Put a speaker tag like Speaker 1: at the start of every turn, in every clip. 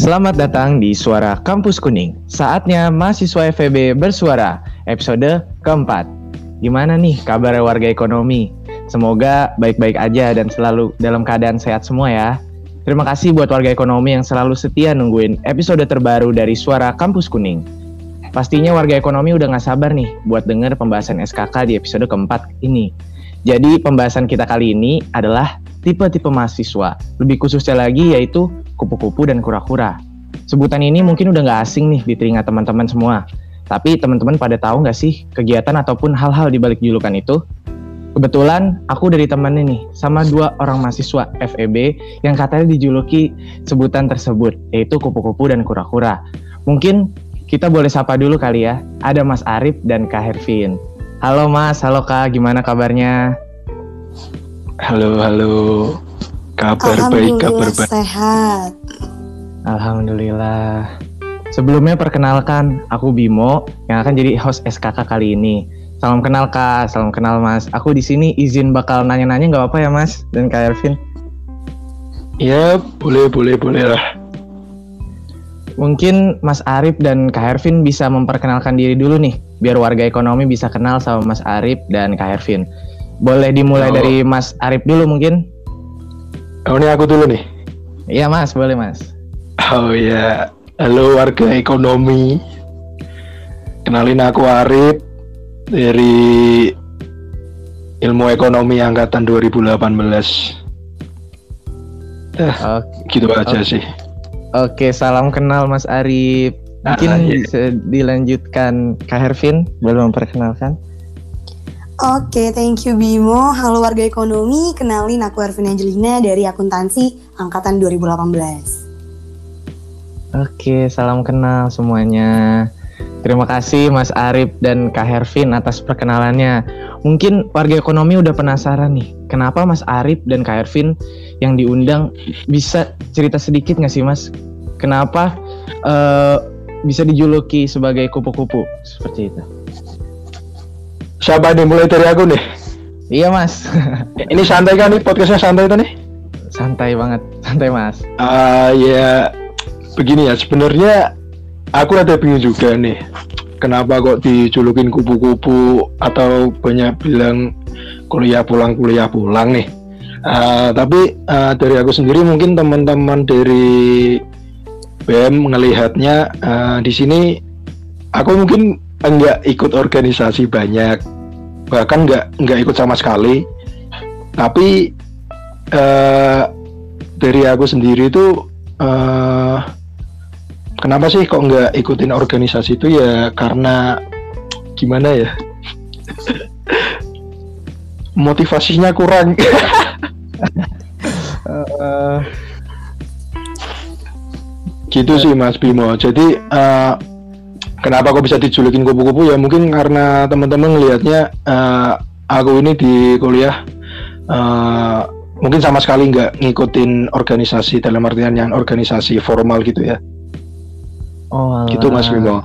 Speaker 1: Selamat datang di Suara Kampus Kuning. Saatnya mahasiswa FEB bersuara, episode keempat. Gimana nih kabar warga ekonomi? Semoga baik-baik aja dan selalu dalam keadaan sehat semua ya. Terima kasih buat warga ekonomi yang selalu setia nungguin episode terbaru dari Suara Kampus Kuning. Pastinya warga ekonomi udah gak sabar nih buat denger pembahasan SKK di episode keempat ini. Jadi pembahasan kita kali ini adalah tipe-tipe mahasiswa. Lebih khususnya lagi yaitu kupu-kupu dan kura-kura. Sebutan ini mungkin udah nggak asing nih di telinga teman-teman semua. Tapi teman-teman pada tahu nggak sih kegiatan ataupun hal-hal di balik julukan itu? Kebetulan aku dari teman ini sama dua orang mahasiswa FEB yang katanya dijuluki sebutan tersebut, yaitu kupu-kupu dan kura-kura. Mungkin kita boleh sapa dulu kali ya. Ada Mas Arif dan Kak Hervin. Halo Mas, halo Kak, gimana kabarnya?
Speaker 2: Halo, halo. Kabar baik, kabar baik.
Speaker 3: sehat.
Speaker 1: Alhamdulillah. Sebelumnya perkenalkan, aku Bimo yang akan jadi host SKK kali ini. Salam kenal Kak, salam kenal Mas. Aku di sini izin bakal nanya-nanya nggak apa-apa ya Mas dan Kak Ervin.
Speaker 2: Ya, boleh, boleh, boleh lah.
Speaker 1: Mungkin Mas Arif dan Kak Ervin bisa memperkenalkan diri dulu nih, biar warga ekonomi bisa kenal sama Mas Arif dan Kak Ervin. Boleh dimulai
Speaker 2: Oh.
Speaker 1: dari Mas Arif dulu mungkin?
Speaker 2: Oh, ini aku dulu nih.
Speaker 1: Iya Mas, boleh Mas.
Speaker 2: Oh ya, halo warga ekonomi. Kenalin aku Arif dari ilmu ekonomi angkatan 2018. Eh,
Speaker 1: Oke,
Speaker 2: gitu aja
Speaker 1: Oke.
Speaker 2: sih.
Speaker 1: oke, salam kenal Mas Arif. Mungkin
Speaker 2: Ah, iya.
Speaker 1: bisa dilanjutkan Kak Hervin, boleh memperkenalkan?
Speaker 3: Oke, thank you Bimo. Halo warga ekonomi, kenalin aku Ervin Angelina dari akuntansi angkatan 2018.
Speaker 1: Oke, salam kenal semuanya. Terima kasih Mas Arif dan Kak Hervin atas perkenalannya. Mungkin warga ekonomi udah penasaran nih, kenapa Mas Arif dan Kak Hervin yang diundang bisa cerita sedikit nggak sih Mas? Kenapa eh, bisa dijuluki sebagai kupu-kupu seperti itu?
Speaker 2: Siapa nih mulai dari aku nih?
Speaker 1: Iya Mas,
Speaker 2: Ini santai kan nih? Podcastnya santai tuh nih?
Speaker 1: santai banget, santai Mas.
Speaker 2: Ah ya begini ya sebenarnya aku rada bingung juga nih. Kenapa kok dijulukin kupu-kupu atau banyak bilang kuliah pulang kuliah pulang nih? Ah, tapi ah, dari aku sendiri mungkin teman-teman dari BM ngelihatnya ah, di sini aku mungkin enggak ikut organisasi banyak bahkan enggak enggak ikut sama sekali. Tapi eh dari aku sendiri itu eh kenapa sih kok nggak ikutin organisasi itu? Ya karena gimana ya? Motivasinya kurang.
Speaker 1: Eh,
Speaker 2: gitu sih Mas Bimo. Jadi eh, kenapa kok bisa dijulukin kupu-kupu ya mungkin karena teman-teman ngelihatnya eh, aku ini di kuliah eh, mungkin sama sekali nggak ngikutin organisasi dalam artian yang organisasi formal gitu ya
Speaker 1: oh,
Speaker 2: gitu Mas
Speaker 1: alah.
Speaker 2: Bimo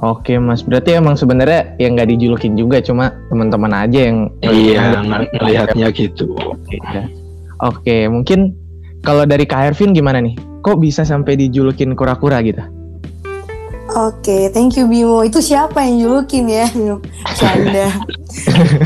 Speaker 1: Oke Mas, berarti emang sebenarnya yang nggak dijulukin juga, cuma teman-teman aja yang
Speaker 2: iya ngelihatnya gitu
Speaker 1: Oke, ya. Oke, mungkin kalau dari Kak Ervin gimana nih? Kok bisa sampai dijulukin kura-kura gitu?
Speaker 3: Oke, thank you Bimo. Itu siapa yang julukin ya? Canda.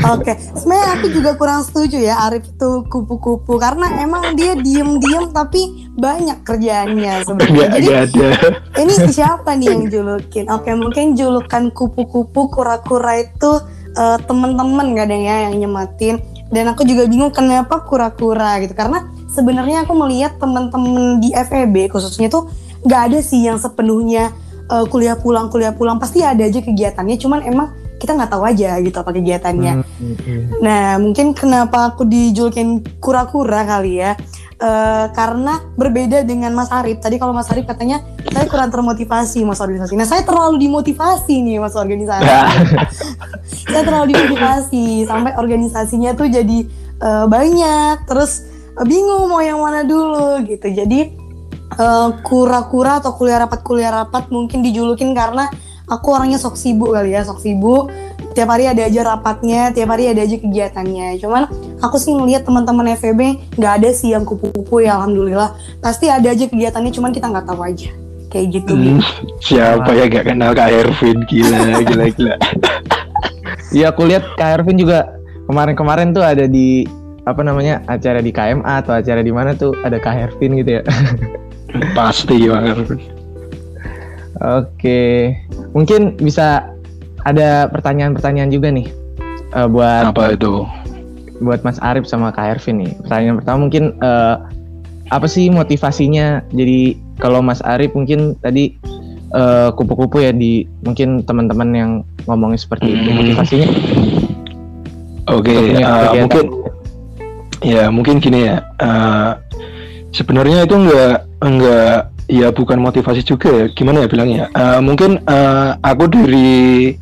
Speaker 3: Oke, sebenarnya aku juga kurang setuju ya Arif itu kupu-kupu karena emang dia diem-diem tapi banyak kerjaannya sebenarnya. Jadi
Speaker 2: ada
Speaker 3: ini siapa nih yang julukin? Oke, mungkin julukan kupu-kupu kura-kura itu eh, temen-temen kadang ya yang nyematin. Dan aku juga bingung kenapa kura-kura gitu. Karena sebenarnya aku melihat temen-temen di FEB khususnya tuh nggak ada sih yang sepenuhnya eh, kuliah pulang kuliah pulang. Pasti ada aja kegiatannya. Cuman emang kita nggak tahu aja gitu apa kegiatannya.
Speaker 1: Hmm, iya.
Speaker 3: Nah, mungkin kenapa aku dijulukin kura-kura kali ya? Eh, karena berbeda dengan Mas Arif. Tadi kalau Mas Arif katanya saya kurang termotivasi mas organisasi. Nah, saya terlalu dimotivasi nih mas organisasi. saya terlalu dimotivasi sampai organisasinya tuh jadi eh, banyak. Terus eh, bingung mau yang mana dulu gitu. Jadi eh, kura-kura atau kuliah rapat kuliah rapat mungkin dijulukin karena aku orangnya sok sibuk kali ya, sok sibuk tiap hari ada aja rapatnya, tiap hari ada aja kegiatannya. Cuman aku sih ngeliat teman-teman FEB nggak ada sih yang kupu-kupu ya alhamdulillah. Pasti ada aja kegiatannya, cuman kita nggak tahu aja. Kayak gitu.
Speaker 2: Hmm, siapa ya gak kenal Kak Ervin gila gila gila.
Speaker 1: Iya aku lihat Kak Ervin juga kemarin-kemarin tuh ada di apa namanya acara di KMA atau acara di mana tuh ada Kak Ervin gitu ya.
Speaker 2: Pasti Ervin.
Speaker 1: Oke, mungkin bisa ada pertanyaan-pertanyaan juga nih uh, buat
Speaker 2: Apa itu?
Speaker 1: buat Mas Arif sama Kak Ervin nih. Pertanyaan pertama mungkin uh, apa sih motivasinya? Jadi kalau Mas Arif mungkin tadi uh, kupu-kupu ya di mungkin teman-teman yang ngomongin seperti itu
Speaker 2: Hmm.
Speaker 1: motivasinya.
Speaker 2: Oke, eh,
Speaker 1: kegiatan.
Speaker 2: mungkin ya mungkin gini ya. eh, sebenarnya itu enggak enggak ya bukan motivasi juga ya. Gimana ya bilangnya? Eh, mungkin eh, aku dari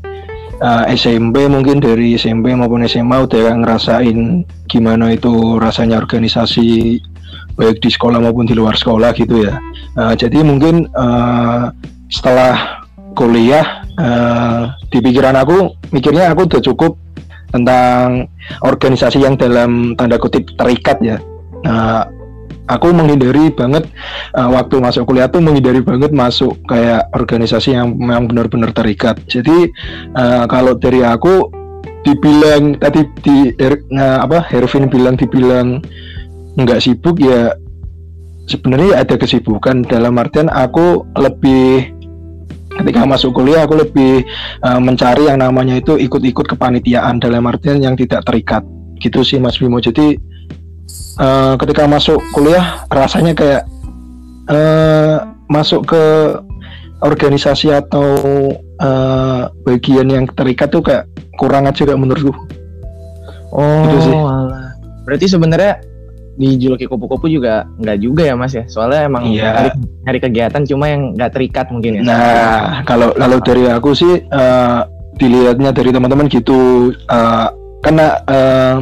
Speaker 2: eh, SMP mungkin dari SMP maupun SMA udah ngerasain gimana itu rasanya organisasi baik di sekolah maupun di luar sekolah gitu ya. Eh, jadi mungkin eh, setelah kuliah eh, di pikiran aku mikirnya aku udah cukup tentang organisasi yang dalam tanda kutip terikat ya. Nah, aku menghindari banget uh, waktu masuk kuliah tuh menghindari banget masuk kayak organisasi yang memang benar-benar terikat. Jadi uh, kalau dari aku dibilang tadi di Her- nah, apa Hervin bilang dibilang nggak sibuk ya sebenarnya ada kesibukan. Dalam artian aku lebih ketika masuk kuliah aku lebih uh, mencari yang namanya itu ikut-ikut kepanitiaan. Dalam artian yang tidak terikat. Gitu sih Mas Bimo. Jadi uh, ketika masuk kuliah rasanya kayak uh, masuk ke organisasi atau uh, bagian yang terikat tuh kayak kurang aja kayak menurutku
Speaker 1: Oh,
Speaker 2: Itu sih.
Speaker 1: alah. berarti sebenarnya dijuluki kupu-kupu juga nggak juga ya Mas ya? Soalnya emang
Speaker 2: Iya.
Speaker 1: nyari, nyari kegiatan cuma yang nggak terikat mungkin ya.
Speaker 2: Nah, kalau kalau dari aku sih eh, dilihatnya dari teman-teman gitu eh, karena eh,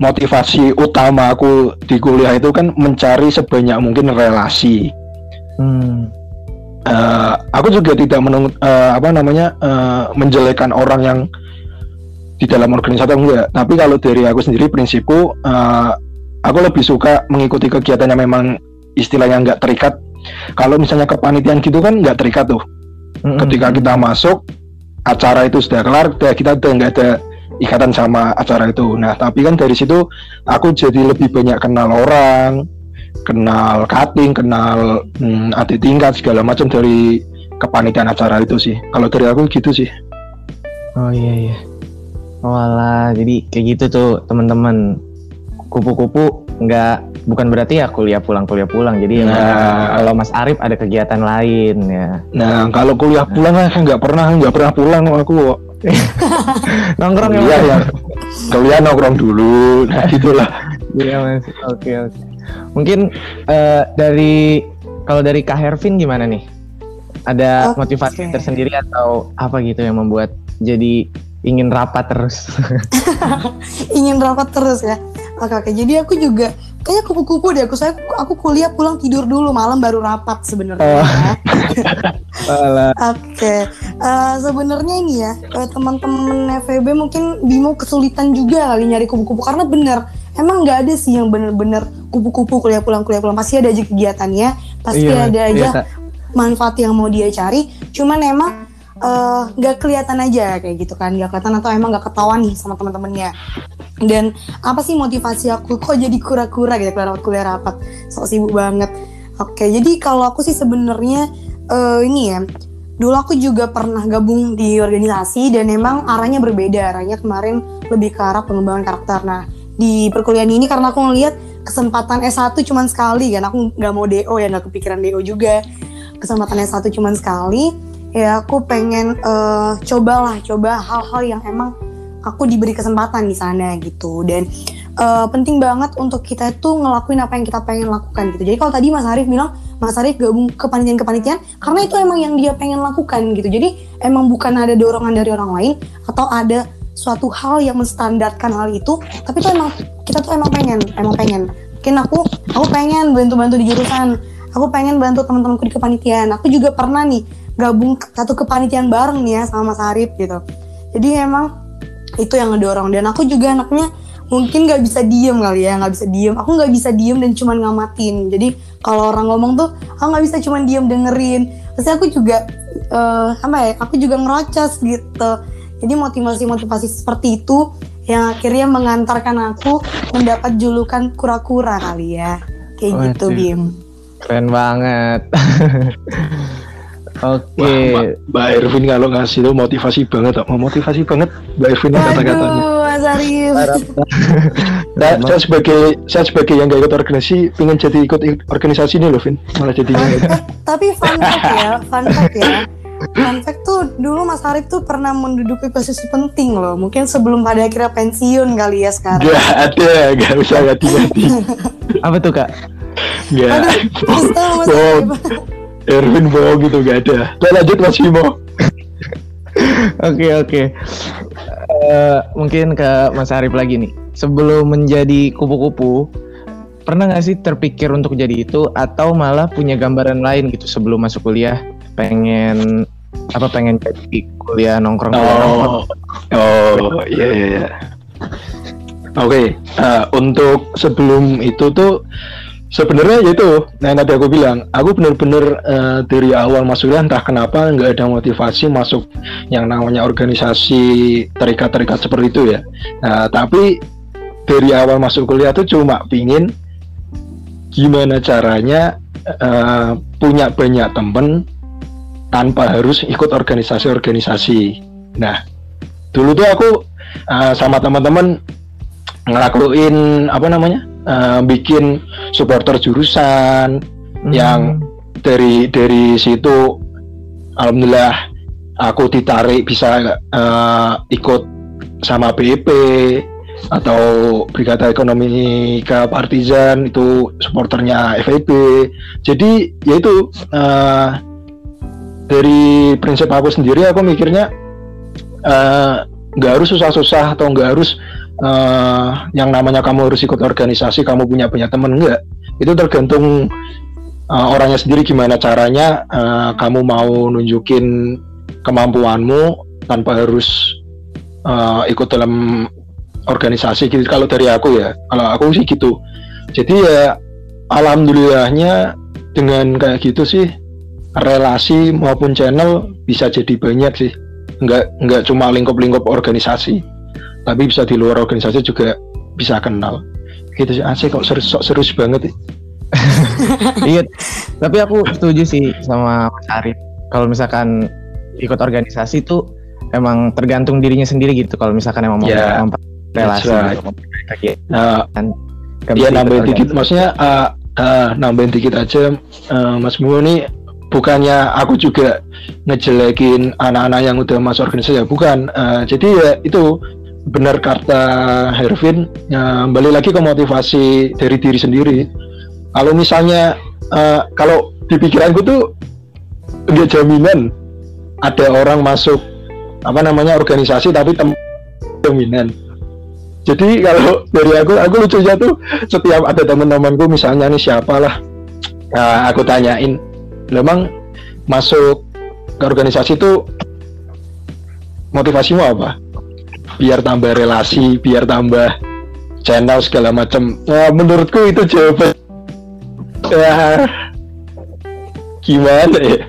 Speaker 2: motivasi utama aku di kuliah itu kan mencari sebanyak mungkin relasi.
Speaker 1: Hmm.
Speaker 2: Eh, aku juga tidak menung eh, apa namanya eh, menjelekkan orang yang di dalam organisasi enggak. Tapi kalau dari aku sendiri prinsipku eh, aku lebih suka mengikuti kegiatan yang memang istilahnya nggak terikat. Kalau misalnya kepanitiaan gitu kan nggak terikat tuh.
Speaker 1: Mm-mm.
Speaker 2: ketika kita masuk acara itu sudah kelar kita udah nggak ada ikatan sama acara itu nah tapi kan dari situ aku jadi lebih banyak kenal orang kenal cutting kenal hmm, adik tingkat segala macam dari kepanitiaan acara itu sih kalau dari aku gitu sih
Speaker 1: Oh iya iya. Walah, jadi kayak gitu tuh teman-teman. Kupu-kupu nggak bukan berarti ya kuliah pulang kuliah pulang. Jadi emang
Speaker 2: Nah.
Speaker 1: kalau Mas Arif ada kegiatan lain ya.
Speaker 2: nah kalau kuliah pulang kan nggak pernah nggak pernah pulang aku
Speaker 1: Nongkrong ya
Speaker 2: kuliah
Speaker 1: Mas?
Speaker 2: ya kuliah nongkrong dulu nah gitulah
Speaker 1: Iya Mas. Oke oke. Mungkin eh, dari kalau dari Kak Hervin gimana nih? Ada
Speaker 3: Oke.
Speaker 1: motivasi tersendiri atau apa gitu yang membuat jadi ingin rapat terus?
Speaker 3: ingin rapat terus ya oke oke jadi aku juga kayaknya kupu-kupu deh aku saya aku kuliah pulang tidur dulu malam baru rapat sebenarnya
Speaker 1: Oh.
Speaker 3: ya.
Speaker 1: Walah.
Speaker 3: oke Eh, sebenarnya ini ya eh, teman-teman FEB mungkin Bimo kesulitan juga kali nyari kupu-kupu karena bener emang nggak ada sih yang bener-bener kupu-kupu kuliah pulang kuliah pulang pasti ada aja kegiatannya pasti
Speaker 1: Iya,
Speaker 3: ada aja
Speaker 1: iya,
Speaker 3: manfaat yang mau dia cari cuman emang eh, nggak kelihatan aja kayak gitu kan nggak kelihatan atau emang nggak ketahuan nih sama teman-temannya dan apa sih motivasi aku? Kok jadi kura-kura gitu rapat kuliah rapat. Sok sibuk banget. Oke jadi kalau aku sih sebenarnya eh, ini ya dulu aku juga pernah gabung di organisasi dan emang arahnya berbeda. Arahnya kemarin lebih ke arah pengembangan karakter. Nah di perkuliahan ini karena aku ngelihat kesempatan S1 cuman sekali kan aku nggak mau DO ya nggak kepikiran DO juga. Kesempatan S1 cuman sekali ya aku pengen eh, cobalah coba hal-hal yang emang aku diberi kesempatan di sana gitu. Dan eh, penting banget untuk kita itu ngelakuin apa yang kita pengen lakukan gitu. Jadi kalau tadi Mas Arif bilang Mas Arif gabung ke panitian-kepanitian karena itu emang yang dia pengen lakukan gitu. Jadi emang bukan ada dorongan dari orang lain atau ada suatu hal yang menstandarkan hal itu tapi itu emang kita tuh emang pengen emang pengen. Mungkin aku aku pengen bantu-bantu di jurusan. Aku pengen bantu teman-temanku di kepanitiaan. Aku juga pernah nih gabung satu kepanitiaan bareng nih ya sama Mas Arif gitu. Jadi emang itu yang ngedorong. Dan aku juga anaknya mungkin nggak bisa diem kali ya nggak bisa diem. Aku nggak bisa diem dan cuman ngamatin. Jadi kalau orang ngomong tuh aku nggak bisa cuman diem dengerin. Pasti aku juga uh, apa ya aku juga ngerocos gitu. Jadi motivasi-motivasi seperti itu yang akhirnya mengantarkan aku mendapat julukan kura-kura kali ya. Kayak
Speaker 1: Waduh.
Speaker 3: gitu Bim.
Speaker 1: Keren banget. Oke.
Speaker 2: Wah, Mbak, Mbak Ervin kalau ngasih itu motivasi banget, mau motivasi banget Mbak Ervin kata-katanya.
Speaker 3: Mas Arif
Speaker 2: Nah, saya sebagai saya sebagai yang gak ikut organisasi, pengen jadi ikut organisasi nih loh, Vin. Malah jadi
Speaker 3: Eh, tapi fun fact ya, fun fact ya. Fun fact tuh dulu Mas Arif tuh pernah menduduki posisi penting loh. Mungkin sebelum pada akhirnya pensiun kali ya sekarang.
Speaker 2: Gak ada, gak usah ganti-ganti.
Speaker 1: Apa tuh kak?
Speaker 2: Gak.
Speaker 3: Aduh,
Speaker 2: Bohong. Ervin bohong gitu, gak ada. Nah, lanjut Mas Bimo.
Speaker 1: Oke oke. Eh, mungkin ke Mas Arif lagi nih. Sebelum menjadi kupu-kupu, pernah nggak sih terpikir untuk jadi itu atau malah punya gambaran lain gitu sebelum masuk kuliah? Pengen apa pengen jadi kuliah nongkrong kuliah nongkrong?
Speaker 2: Oh, oh, iya iya. iya. Oke, eh, untuk sebelum itu tuh sebenarnya ya itu, nah yang tadi aku bilang, aku bener-bener eh, dari awal masuk kuliah entah kenapa nggak ada motivasi masuk yang namanya organisasi terikat-terikat seperti itu ya. Nah, tapi dari awal masuk kuliah tuh cuma pingin gimana caranya eh, punya banyak temen tanpa harus ikut organisasi-organisasi. Nah, dulu tuh aku eh, sama teman-teman ngelakuin apa namanya eh, bikin supporter jurusan
Speaker 1: Hmm.
Speaker 2: yang dari dari situ alhamdulillah aku ditarik bisa eh, ikut sama BIP atau Brigada Ekonomi ke Partizan itu supporternya FEB jadi ya itu eh, dari prinsip aku sendiri aku mikirnya nggak harus susah-susah atau nggak harus eh, yang namanya kamu harus ikut organisasi kamu punya punya temen enggak. Itu tergantung eh, orangnya sendiri gimana caranya eh, kamu mau nunjukin kemampuanmu tanpa harus eh, ikut dalam organisasi. Gitu kalau dari aku ya kalau aku sih gitu. Jadi ya alhamdulillahnya dengan kayak gitu sih relasi maupun channel bisa jadi banyak sih. Nggak nggak cuma lingkup-lingkup organisasi tapi bisa di luar organisasi juga bisa kenal gitu sih asik kok serius sok serius banget ya.
Speaker 1: iya, tapi aku setuju sih sama Mas Arif. Kalau misalkan ikut organisasi tuh emang tergantung dirinya sendiri gitu. Kalau misalkan emang mau
Speaker 2: Ya,
Speaker 1: memperbaiki relasi,
Speaker 2: right.
Speaker 1: gitu, nggak
Speaker 2: Iya
Speaker 1: bisa ikut
Speaker 2: nambahin dikit, maksudnya uh, uh, nambahin dikit aja, uh, Mas Bimo nih bukannya aku juga ngejelekin anak-anak yang udah masuk organisasi ya, bukan. Uh, jadi ya itu benar kata Hervin, uh, balik lagi ke motivasi dari diri sendiri. Kalau misalnya uh, kalau di pikiranku tuh nggak jaminan ada orang masuk apa namanya organisasi tapi tem jaminan. Jadi kalau dari aku, aku lucunya tuh setiap ada teman-temanku misalnya nih siapa lah, nah, aku tanyain, memang masuk ke organisasi itu motivasimu apa? Biar tambah relasi, biar tambah channel segala macam. Nah, menurutku itu jawaban. Ya. Gimana ya?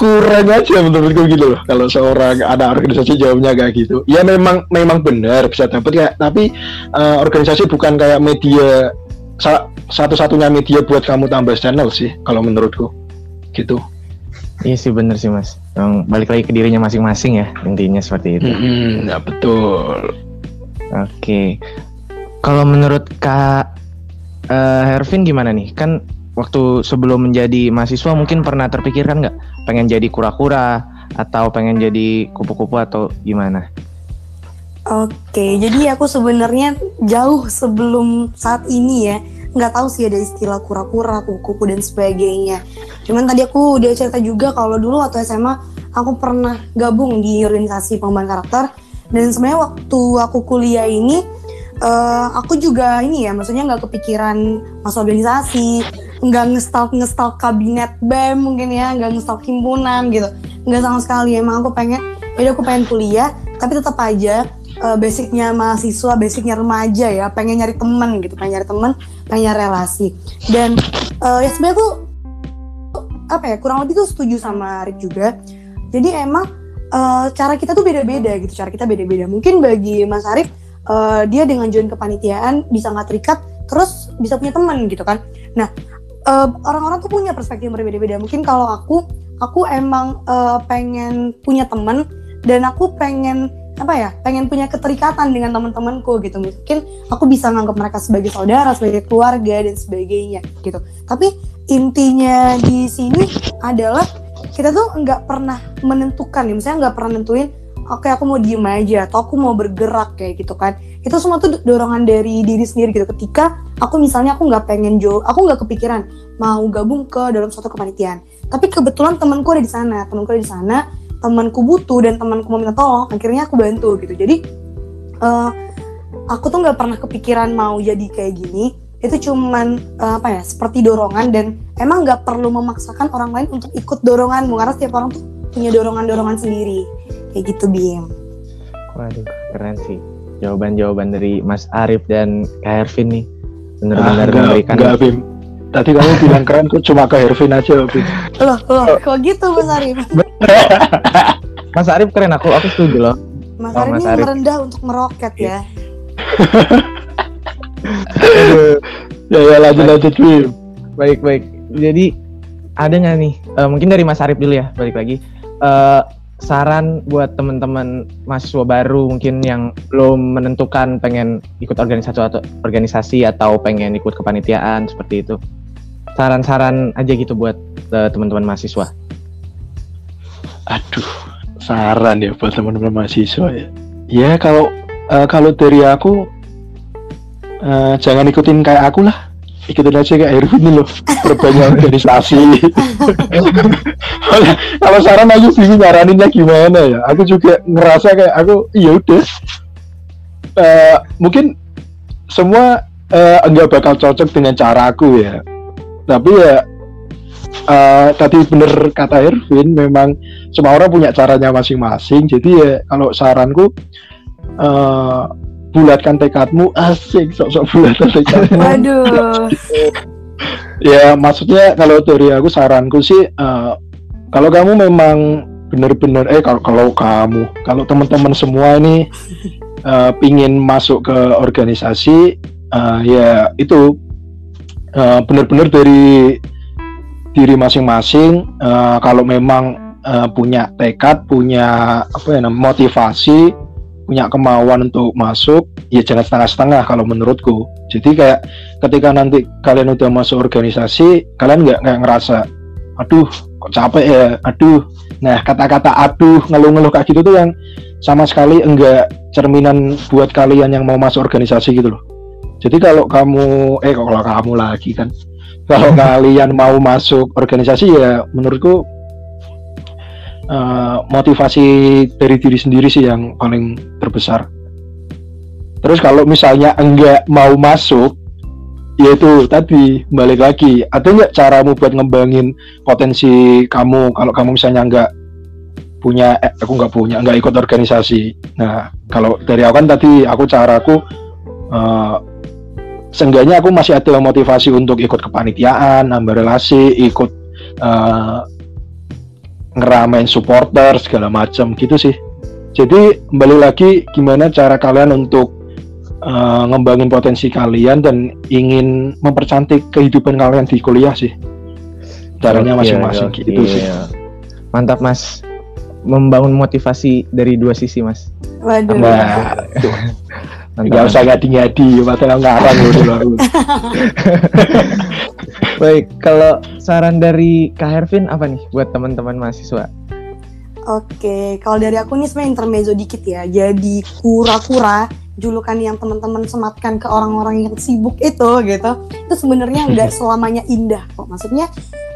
Speaker 2: kurang aja menurutku gitu loh. Kalau seorang anak organisasi jawabnya kayak gitu. Ya memang memang benar bisa dapat ya. Tapi eh, organisasi bukan kayak media sa- satu-satunya media buat kamu tambah channel sih kalau menurutku. Gitu
Speaker 1: Iya sih bener sih mas. Emang balik lagi ke dirinya masing-masing ya intinya seperti itu.
Speaker 2: Mm-mm, ya betul
Speaker 1: Oke. Kalau menurut Kak eh, Hervin gimana nih? Kan waktu sebelum menjadi mahasiswa mungkin pernah terpikirkan nggak pengen jadi kura-kura atau pengen jadi kupu-kupu atau gimana?
Speaker 3: Oke, jadi aku sebenarnya jauh sebelum saat ini ya nggak tahu sih ada istilah kura-kura, kupu-kupu dan sebagainya. Cuman tadi aku udah cerita juga kalau dulu waktu SMA aku pernah gabung di organisasi pengembangan karakter dan sebenarnya waktu aku kuliah ini eh, aku juga ini ya maksudnya nggak kepikiran masuk organisasi, nggak ngestalk ngestalk kabinet BEM mungkin ya, nggak ngestalk himpunan gitu, nggak sama sekali. Emang aku pengen, jadi aku pengen kuliah, tapi tetap aja uh, basicnya mahasiswa, basicnya remaja ya, pengen nyari teman gitu, pengen nyari teman, pengen nyari relasi. Dan uh, ya sebenarnya tuh apa ya kurang lebih tuh setuju sama Arif juga. Jadi emang uh, cara kita tuh beda-beda gitu, cara kita beda-beda. Mungkin bagi Mas Arif uh, dia dengan join kepanitiaan bisa nggak terikat, terus bisa punya teman gitu kan. Nah orang-orang uh, tuh punya perspektif yang berbeda-beda. Mungkin kalau aku, aku emang uh, pengen punya teman dan aku pengen apa ya pengen punya keterikatan dengan teman-temanku gitu. Mungkin aku bisa nganggap mereka sebagai saudara sebagai keluarga dan sebagainya gitu. Tapi intinya di sini adalah kita tuh nggak pernah menentukan ya. Misalnya nggak pernah nentuin oke okay, aku mau diem aja atau aku mau bergerak kayak gitu kan. Itu semua tuh dorongan dari diri sendiri gitu. Ketika aku misalnya aku nggak pengen jauh aku nggak kepikiran mau gabung ke dalam suatu kepanitiaan. Tapi kebetulan temanku ada di sana temanku ada di sana temanku butuh dan temanku mau minta tolong akhirnya aku bantu gitu jadi uh, aku tuh nggak pernah kepikiran mau jadi kayak gini itu cuman uh, apa ya seperti dorongan dan emang nggak perlu memaksakan orang lain untuk ikut doronganmu karena setiap orang tuh punya dorongan-dorongan sendiri kayak gitu Bim.
Speaker 1: Waduh keren sih jawaban-jawaban dari Mas Arif dan Kak Ervin nih benar-benar ah, memberikan.
Speaker 2: Enggak Bim, Tadi kamu bilang keren kok cuma ke Hervin aja, Bim.
Speaker 3: Loh, loh, kok gitu Mas Arif?
Speaker 1: Mas Arif keren aku, aku setuju loh.
Speaker 3: Mas oh, Arif Mas ini Arif. merendah untuk meroket ya.
Speaker 2: ya ya lanjut lanjut.
Speaker 1: Baik baik. Jadi ada nggak nih? Uh, mungkin dari Mas Arif dulu ya, balik lagi. Uh, saran buat teman-teman mahasiswa baru mungkin yang belum menentukan pengen ikut organisasi atau organisasi atau pengen ikut kepanitiaan seperti itu saran-saran aja gitu buat uh, teman-teman mahasiswa
Speaker 2: aduh saran ya buat teman-teman mahasiswa ya. Ya kalau uh, kalau dari aku uh, jangan ikutin kayak aku lah. Ikutin aja kayak Erwin loh perbanyak organisasi. Kalau saran aku bingung nyaraninnya gimana ya? Aku juga ngerasa kayak aku iya udah. Uh, mungkin semua uh, enggak bakal cocok dengan cara aku ya. Tapi ya uh, tadi bener kata Erwin memang semua orang punya caranya masing-masing. Jadi ya kalau saranku uh, bulatkan tekadmu. Asik sok-sok bulatkan tekadmu.
Speaker 3: Waduh.
Speaker 2: Ya maksudnya kalau dari aku saranku sih uh, kalau kamu memang benar-benar eh kalau kalau kamu kalau teman-teman semua ini uh, pingin masuk ke organisasi uh, ya itu uh, benar-benar dari diri masing-masing uh, kalau memang uh, punya tekad punya apa ya motivasi punya kemauan untuk masuk ya jangan setengah-setengah kalau menurutku. Jadi kayak ketika nanti kalian udah masuk organisasi kalian nggak nggak ngerasa aduh kok capek ya? Aduh. Nah kata-kata aduh ngeluh-ngeluh kayak gitu tuh yang sama sekali enggak cerminan buat kalian yang mau masuk organisasi gitu loh. Jadi kalau kamu eh kalau kamu lagi kan kalau kalian mau masuk organisasi ya menurutku uh, motivasi dari diri sendiri sih yang paling terbesar. Terus kalau misalnya enggak mau masuk, yaitu tadi balik lagi, ada nggak caramu buat ngembangin potensi kamu kalau kamu misalnya enggak punya, eh, aku nggak punya, enggak ikut organisasi. Nah, kalau dari aku kan tadi aku caraku, uh, seenggaknya aku masih ada motivasi untuk ikut kepanitiaan, nambah relasi, ikut uh, ngeramein supporter segala macam gitu sih. Jadi kembali lagi gimana cara kalian untuk uh, ngembangin potensi kalian dan ingin mempercantik kehidupan kalian di kuliah sih? Caranya masing-masing okay, gitu sih.
Speaker 1: Mantap mas. Membangun motivasi dari dua sisi mas.
Speaker 3: Waduh.
Speaker 2: Nah, Gak usah ngadi-ngadi, padahal ngarang loh
Speaker 1: Baik, kalau saran dari Kak Hervin apa nih buat teman-teman mahasiswa?
Speaker 3: Oke, kalau dari aku nih sebenarnya intermezzo dikit ya. Jadi kura-kura julukan yang teman-teman sematkan ke orang-orang yang sibuk itu gitu. Itu sebenarnya nggak selamanya indah kok. Maksudnya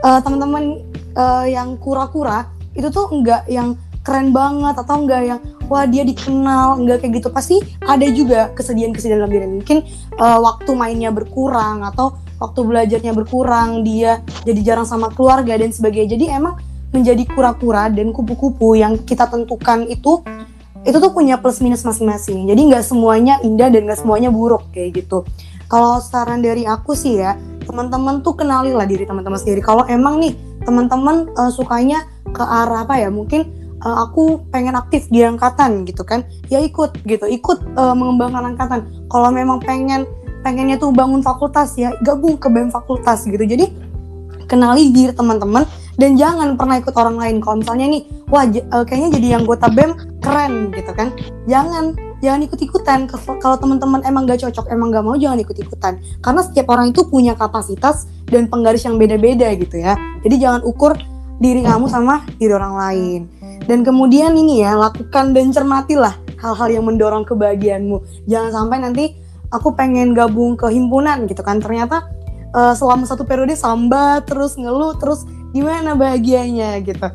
Speaker 3: uh, teman-teman uh, yang kura-kura itu tuh nggak yang keren banget atau enggak yang wah dia dikenal enggak kayak gitu pasti ada juga kesedihan-kesedihan dalam diri mungkin uh, waktu mainnya berkurang atau waktu belajarnya berkurang dia jadi jarang sama keluarga dan sebagainya jadi emang menjadi kura-kura dan kupu-kupu yang kita tentukan itu itu tuh punya plus minus masing-masing. Jadi nggak semuanya indah dan nggak semuanya buruk kayak gitu. Kalau saran dari aku sih ya, teman-teman tuh kenali lah diri teman-teman sendiri. Kalau emang nih teman-teman uh, sukanya ke arah apa ya? Mungkin uh, aku pengen aktif di angkatan gitu kan, ya ikut gitu, ikut uh, mengembangkan angkatan. Kalau memang pengen pengennya tuh bangun fakultas ya, gabung ke BEM fakultas gitu. Jadi kenali diri teman-teman dan jangan pernah ikut orang lain. Kalau misalnya nih wah uh, kayaknya jadi anggota bem keren gitu kan. Jangan jangan ikut ikutan kalau teman-teman emang gak cocok emang gak mau jangan ikut ikutan karena setiap orang itu punya kapasitas dan penggaris yang beda-beda gitu ya. Jadi jangan ukur diri kamu sama diri orang lain. Dan kemudian ini ya lakukan dan cermatilah hal-hal yang mendorong kebahagiaanmu. Jangan sampai nanti aku pengen gabung ke himpunan gitu kan. Ternyata uh, selama satu periode sambat terus ngeluh terus gimana bahagianya gitu.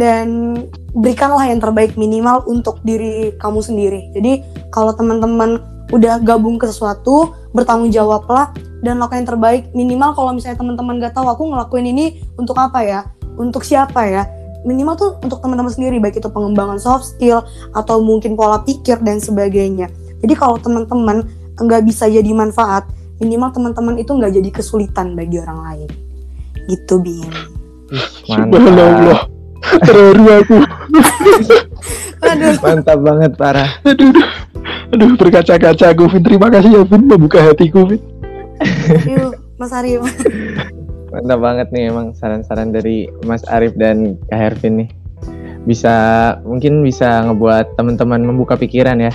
Speaker 3: Dan berikanlah yang terbaik minimal untuk diri kamu sendiri. Jadi kalau teman-teman udah gabung ke sesuatu bertanggung jawablah dan lakukan yang terbaik minimal. Kalau misalnya teman-teman gak tahu aku ngelakuin ini untuk apa ya untuk siapa ya minimal tuh untuk teman-teman sendiri baik itu pengembangan soft skill atau mungkin pola pikir dan sebagainya jadi kalau teman-teman nggak bisa jadi manfaat minimal teman-teman itu nggak jadi kesulitan bagi orang lain gitu Bim
Speaker 2: Subhanallah. Terharu aku.
Speaker 3: aduh
Speaker 1: Mantap banget parah.
Speaker 2: Aduh, aduh. Aduh, berkaca-kaca aku, Vin. Terima kasih ya, Vin. Membuka hatiku, Vin.
Speaker 3: yuk Mas Arif
Speaker 1: Mantap banget nih emang saran-saran dari Mas Arif dan Kak Hervin nih. Bisa mungkin bisa ngebuat teman-teman membuka pikiran ya.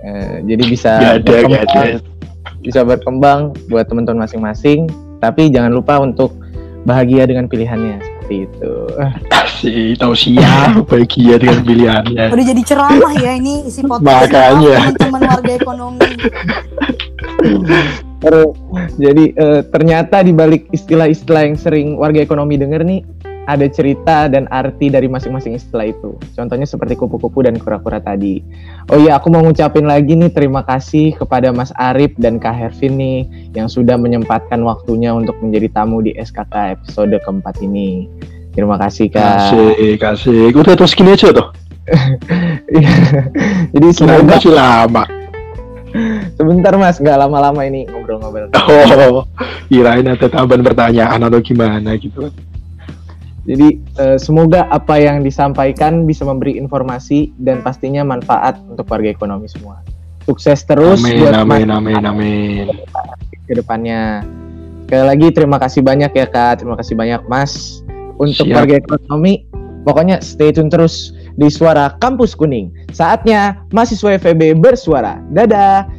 Speaker 1: Eh, jadi bisa
Speaker 2: Gak ada, gak ada.
Speaker 1: berkembang- bisa berkembang buat teman-teman masing-masing. Tapi jangan lupa untuk bahagia dengan pilihannya seperti itu.
Speaker 2: Asik, tahu siap bahagia dengan pilihannya.
Speaker 3: udah jadi ceramah ya ini isi podcast
Speaker 2: Makanya.
Speaker 3: teman-teman warga ekonomi
Speaker 1: Terus, jadi eh, ternyata di balik istilah-istilah yang sering warga ekonomi denger nih ada cerita dan arti dari masing-masing istilah itu. Contohnya seperti kupu-kupu dan kura-kura tadi. Oh iya, aku mau ngucapin lagi nih terima kasih kepada Mas Arif dan Kak Hervin nih yang sudah menyempatkan waktunya untuk menjadi tamu di SKK episode keempat ini. Terima kasih Kak.
Speaker 2: Kasih, kasih. Udah terus gini aja tuh.
Speaker 1: jadi
Speaker 2: Kirain
Speaker 1: semoga
Speaker 2: masih lama.
Speaker 1: Sebentar Mas, nggak lama-lama ini ngobrol-ngobrol.
Speaker 2: Oh, kirain ada tambahan pertanyaan atau gimana gitu.
Speaker 1: Jadi eh, semoga apa yang disampaikan bisa memberi informasi dan pastinya manfaat untuk warga ekonomi semua. Sukses terus
Speaker 2: Amin,
Speaker 1: buat
Speaker 2: amin, amin, amin.
Speaker 1: ke depannya. Sekali lagi terima kasih banyak ya Kak, terima kasih banyak Mas untuk
Speaker 2: Siap.
Speaker 1: warga ekonomi. Pokoknya stay tune terus di Suara Kampus Kuning. Saatnya mahasiswa FEB bersuara. Dadah,